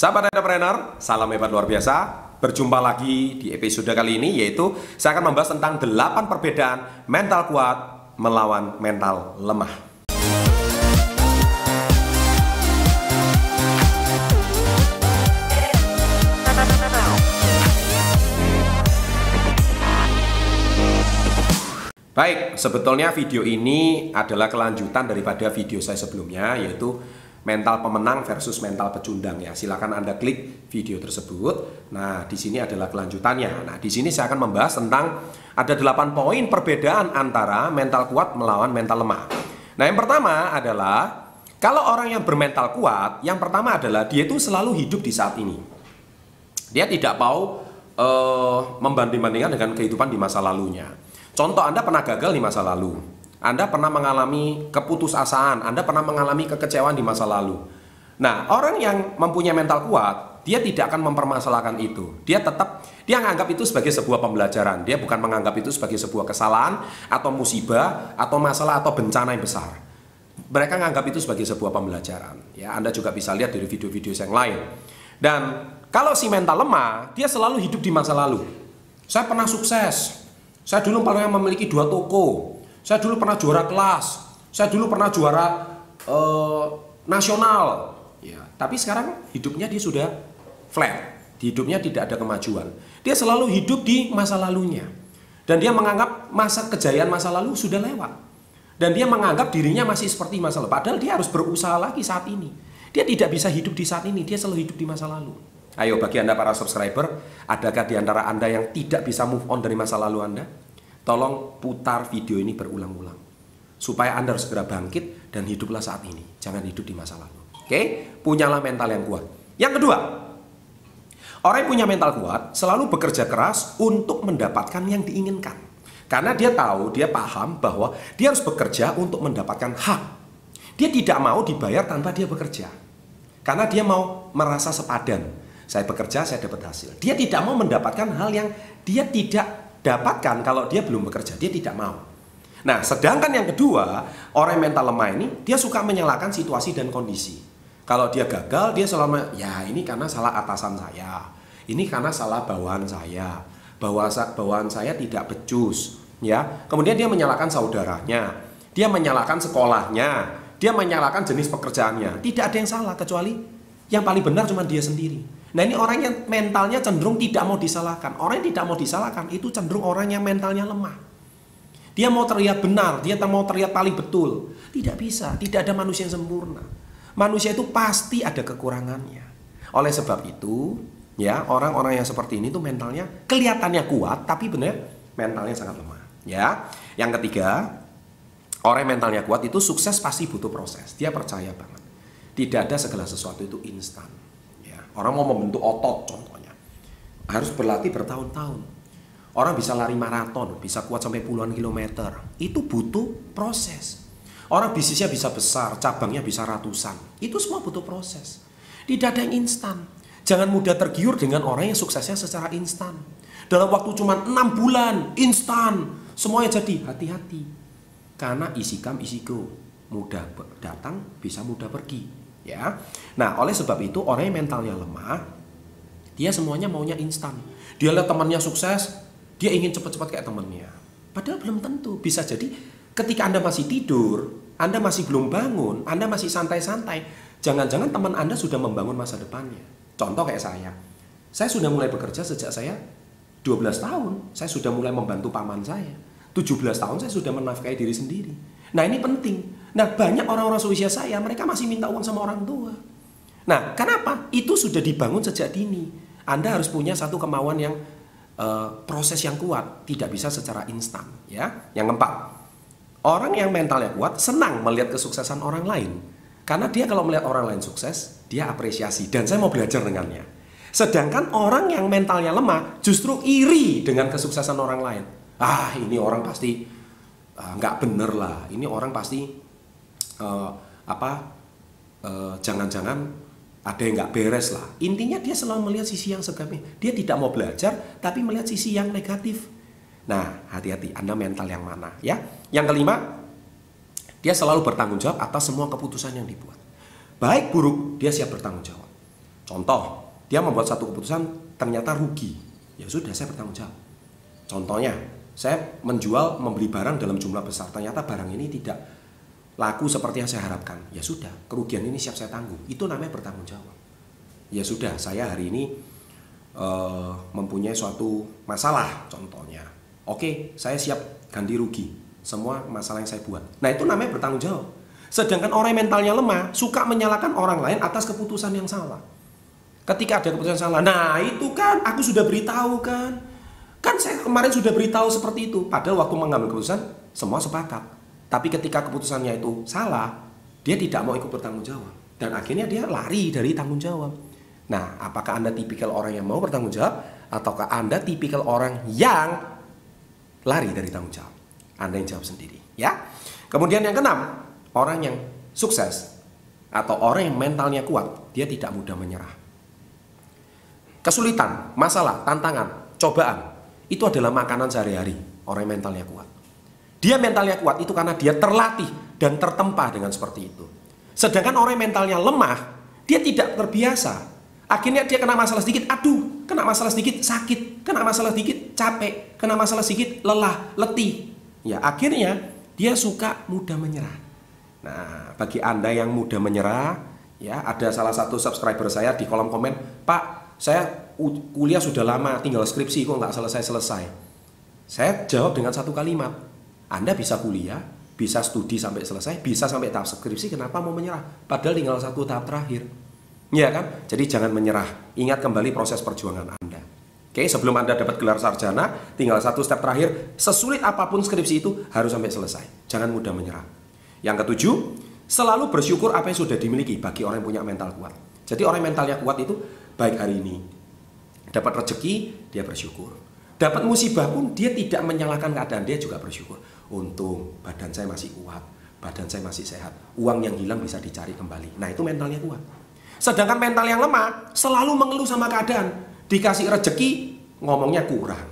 Sahabat entrepreneur, salam hebat luar biasa. Berjumpa lagi di episode kali ini yaitu saya akan membahas tentang 8 perbedaan mental kuat melawan mental lemah. Baik, sebetulnya video ini adalah kelanjutan daripada video saya sebelumnya yaitu mental pemenang versus mental pecundang ya. Silakan Anda klik video tersebut. Nah, di sini adalah kelanjutannya. Nah, di sini saya akan membahas tentang ada 8 poin perbedaan antara mental kuat melawan mental lemah. Nah, yang pertama adalah kalau orang yang bermental kuat, yang pertama adalah dia itu selalu hidup di saat ini. Dia tidak mau uh, membanding-bandingkan dengan kehidupan di masa lalunya. Contoh Anda pernah gagal di masa lalu. Anda pernah mengalami keputusasaan, Anda pernah mengalami kekecewaan di masa lalu. Nah, orang yang mempunyai mental kuat, dia tidak akan mempermasalahkan itu. Dia tetap dia menganggap itu sebagai sebuah pembelajaran. Dia bukan menganggap itu sebagai sebuah kesalahan atau musibah atau masalah atau bencana yang besar. Mereka menganggap itu sebagai sebuah pembelajaran. Ya, Anda juga bisa lihat dari video-video yang lain. Dan kalau si mental lemah, dia selalu hidup di masa lalu. Saya pernah sukses. Saya dulu pernah memiliki dua toko. Saya dulu pernah juara kelas. Saya dulu pernah juara uh, nasional. Ya, tapi sekarang hidupnya dia sudah flat. Di hidupnya tidak ada kemajuan. Dia selalu hidup di masa lalunya. Dan dia menganggap masa kejayaan masa lalu sudah lewat. Dan dia menganggap dirinya masih seperti masa lalu. Padahal dia harus berusaha lagi saat ini. Dia tidak bisa hidup di saat ini, dia selalu hidup di masa lalu. Ayo bagi Anda para subscriber, adakah di antara Anda yang tidak bisa move on dari masa lalu Anda? Tolong putar video ini berulang-ulang. Supaya Anda harus segera bangkit dan hiduplah saat ini. Jangan hidup di masa lalu. Oke? Punyalah mental yang kuat. Yang kedua, orang yang punya mental kuat selalu bekerja keras untuk mendapatkan yang diinginkan. Karena dia tahu, dia paham bahwa dia harus bekerja untuk mendapatkan hak. Dia tidak mau dibayar tanpa dia bekerja. Karena dia mau merasa sepadan. Saya bekerja, saya dapat hasil. Dia tidak mau mendapatkan hal yang dia tidak dapatkan kalau dia belum bekerja, dia tidak mau. Nah, sedangkan yang kedua, orang mental lemah ini, dia suka menyalahkan situasi dan kondisi. Kalau dia gagal, dia selalu, ya ini karena salah atasan saya, ini karena salah bawahan saya, bahwa bawahan saya tidak becus, ya. Kemudian dia menyalahkan saudaranya, dia menyalahkan sekolahnya, dia menyalahkan jenis pekerjaannya. Tidak ada yang salah kecuali yang paling benar cuma dia sendiri. Nah ini orang yang mentalnya cenderung tidak mau disalahkan. Orang yang tidak mau disalahkan itu cenderung orang yang mentalnya lemah. Dia mau terlihat benar, dia mau terlihat paling betul. Tidak bisa, tidak ada manusia yang sempurna. Manusia itu pasti ada kekurangannya. Oleh sebab itu, ya orang-orang yang seperti ini tuh mentalnya kelihatannya kuat, tapi benar mentalnya sangat lemah. Ya, yang ketiga, orang yang mentalnya kuat itu sukses pasti butuh proses. Dia percaya banget. Tidak ada segala sesuatu itu instan Orang mau membentuk otot contohnya. Harus berlatih bertahun-tahun. Orang bisa lari maraton, bisa kuat sampai puluhan kilometer. Itu butuh proses. Orang bisnisnya bisa besar, cabangnya bisa ratusan. Itu semua butuh proses. Tidak ada yang instan. Jangan mudah tergiur dengan orang yang suksesnya secara instan. Dalam waktu cuma 6 bulan, instan. Semuanya jadi, hati-hati. Karena isi kam isi go. Mudah datang, bisa mudah pergi ya. Nah, oleh sebab itu orang yang mentalnya lemah, dia semuanya maunya instan. Dia lihat temannya sukses, dia ingin cepat-cepat kayak temannya. Padahal belum tentu. Bisa jadi ketika Anda masih tidur, Anda masih belum bangun, Anda masih santai-santai, jangan-jangan teman Anda sudah membangun masa depannya. Contoh kayak saya. Saya sudah mulai bekerja sejak saya 12 tahun. Saya sudah mulai membantu paman saya. 17 tahun saya sudah menafkahi diri sendiri. Nah, ini penting Nah banyak orang-orang seusia saya mereka masih minta uang sama orang tua. Nah kenapa? Itu sudah dibangun sejak dini. Anda harus punya satu kemauan yang uh, proses yang kuat, tidak bisa secara instan. Ya, yang keempat, orang yang mentalnya kuat senang melihat kesuksesan orang lain. Karena dia kalau melihat orang lain sukses, dia apresiasi dan saya mau belajar dengannya. Sedangkan orang yang mentalnya lemah justru iri dengan kesuksesan orang lain. Ah, ini orang pasti ah, nggak uh, bener lah. Ini orang pasti uh, apa eh, jangan-jangan ada yang nggak beres lah. Intinya dia selalu melihat sisi yang segamnya. Dia tidak mau belajar, tapi melihat sisi yang negatif. Nah, hati-hati, Anda mental yang mana ya? Yang kelima, dia selalu bertanggung jawab atas semua keputusan yang dibuat. Baik buruk, dia siap bertanggung jawab. Contoh, dia membuat satu keputusan ternyata rugi. Ya sudah, saya bertanggung jawab. Contohnya, saya menjual membeli barang dalam jumlah besar. Ternyata barang ini tidak laku seperti yang saya harapkan. Ya sudah, kerugian ini siap saya tanggung. Itu namanya bertanggung jawab. Ya sudah, saya hari ini uh, mempunyai suatu masalah contohnya. Oke, saya siap ganti rugi semua masalah yang saya buat. Nah, itu namanya bertanggung jawab. Sedangkan orang yang mentalnya lemah suka menyalahkan orang lain atas keputusan yang salah. Ketika ada keputusan salah, nah itu kan aku sudah beritahu kan. Kan saya kemarin sudah beritahu seperti itu. Padahal waktu mengambil keputusan semua sepakat. Tapi ketika keputusannya itu salah, dia tidak mau ikut bertanggung jawab. Dan akhirnya dia lari dari tanggung jawab. Nah, apakah Anda tipikal orang yang mau bertanggung jawab ataukah Anda tipikal orang yang lari dari tanggung jawab? Anda yang jawab sendiri, ya. Kemudian yang keenam, orang yang sukses atau orang yang mentalnya kuat, dia tidak mudah menyerah kesulitan, masalah, tantangan, cobaan itu adalah makanan sehari-hari orang yang mentalnya kuat. Dia mentalnya kuat itu karena dia terlatih dan tertempa dengan seperti itu. Sedangkan orang yang mentalnya lemah, dia tidak terbiasa. Akhirnya dia kena masalah sedikit, aduh, kena masalah sedikit sakit, kena masalah sedikit capek, kena masalah sedikit lelah, letih. Ya, akhirnya dia suka mudah menyerah. Nah, bagi Anda yang mudah menyerah, ya, ada salah satu subscriber saya di kolom komen, "Pak, saya kuliah sudah lama, tinggal skripsi kok nggak selesai-selesai. Saya jawab dengan satu kalimat, Anda bisa kuliah, bisa studi sampai selesai, bisa sampai tahap skripsi, kenapa mau menyerah? Padahal tinggal satu tahap terakhir. Ya kan? Jadi jangan menyerah. Ingat kembali proses perjuangan Anda. Oke, sebelum Anda dapat gelar sarjana, tinggal satu step terakhir, sesulit apa pun skripsi itu harus sampai selesai. Jangan mudah menyerah. Yang ketujuh, selalu bersyukur apa yang sudah dimiliki bagi orang yang punya mental kuat. Jadi orang mentalnya kuat itu baik hari ini. Dapat rezeki, dia bersyukur. Dapat musibah pun dia tidak menyalahkan keadaan, dia juga bersyukur. Untung badan saya masih kuat, badan saya masih sehat. Uang yang hilang bisa dicari kembali. Nah itu mentalnya kuat. Sedangkan mental yang lemah selalu mengeluh sama keadaan. Dikasih rezeki, ngomongnya kurang.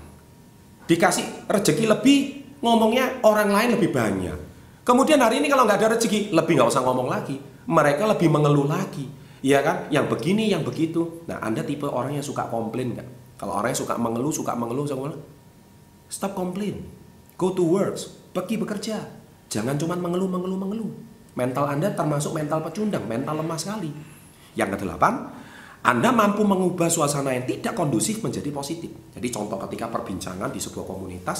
Dikasih rezeki lebih, ngomongnya orang lain lebih banyak. Kemudian hari ini kalau nggak ada rezeki, lebih nggak usah ngomong lagi. Mereka lebih mengeluh lagi. Iya kan? Yang begini, yang begitu. Nah, Anda tipe orang yang suka komplain nggak? Kalau orang yang suka mengeluh, suka mengeluh, mengeluh, stop komplain. Go to work, pergi bekerja. Jangan cuma mengeluh, mengeluh, mengeluh. Mental Anda termasuk mental pecundang, mental lemah sekali. Yang kedelapan, Anda mampu mengubah suasana yang tidak kondusif menjadi positif. Jadi contoh ketika perbincangan di sebuah komunitas,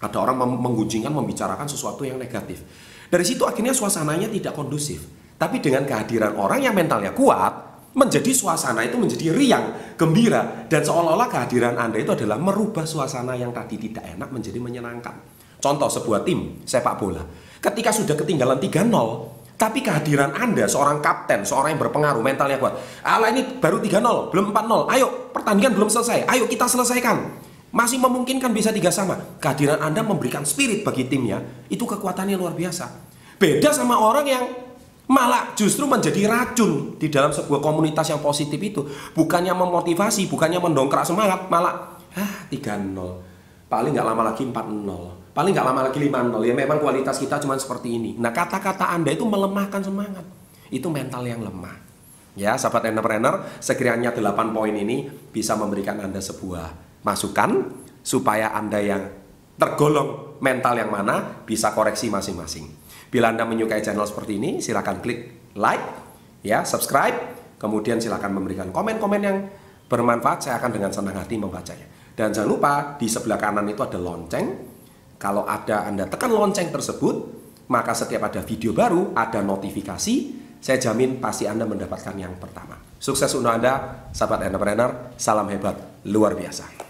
ada orang menggunjingkan, membicarakan sesuatu yang negatif. Dari situ akhirnya suasananya tidak kondusif tapi dengan kehadiran orang yang mentalnya kuat, menjadi suasana itu menjadi riang, gembira, dan seolah-olah kehadiran Anda itu adalah merubah suasana yang tadi tidak enak menjadi menyenangkan. Contoh sebuah tim sepak bola, ketika sudah ketinggalan 3-0, tapi kehadiran Anda, seorang kapten, seorang yang berpengaruh, mentalnya kuat. Ala ini baru 3-0, belum 4-0. Ayo, pertandingan belum selesai. Ayo kita selesaikan. Masih memungkinkan bisa tiga sama. Kehadiran Anda memberikan spirit bagi timnya. Itu kekuatannya luar biasa. Beda sama orang yang malah justru menjadi racun di dalam sebuah komunitas yang positif itu bukannya memotivasi bukannya mendongkrak semangat malah ah 3-0 paling nggak lama lagi 4-0 paling nggak lama lagi 5-0 ya memang kualitas kita cuma seperti ini. Nah kata-kata anda itu melemahkan semangat. Itu mental yang lemah. Ya sahabat entrepreneur sekiranya 8 poin ini bisa memberikan anda sebuah masukan supaya anda yang tergolong mental yang mana bisa koreksi masing-masing. Bila Anda menyukai channel seperti ini, silahkan klik like, ya, subscribe, kemudian silahkan memberikan komen-komen yang bermanfaat, saya akan dengan senang hati membacanya. Dan jangan lupa, di sebelah kanan itu ada lonceng. Kalau ada Anda tekan lonceng tersebut, maka setiap ada video baru, ada notifikasi, saya jamin pasti Anda mendapatkan yang pertama. Sukses untuk Anda, sahabat entrepreneur, salam hebat, luar biasa.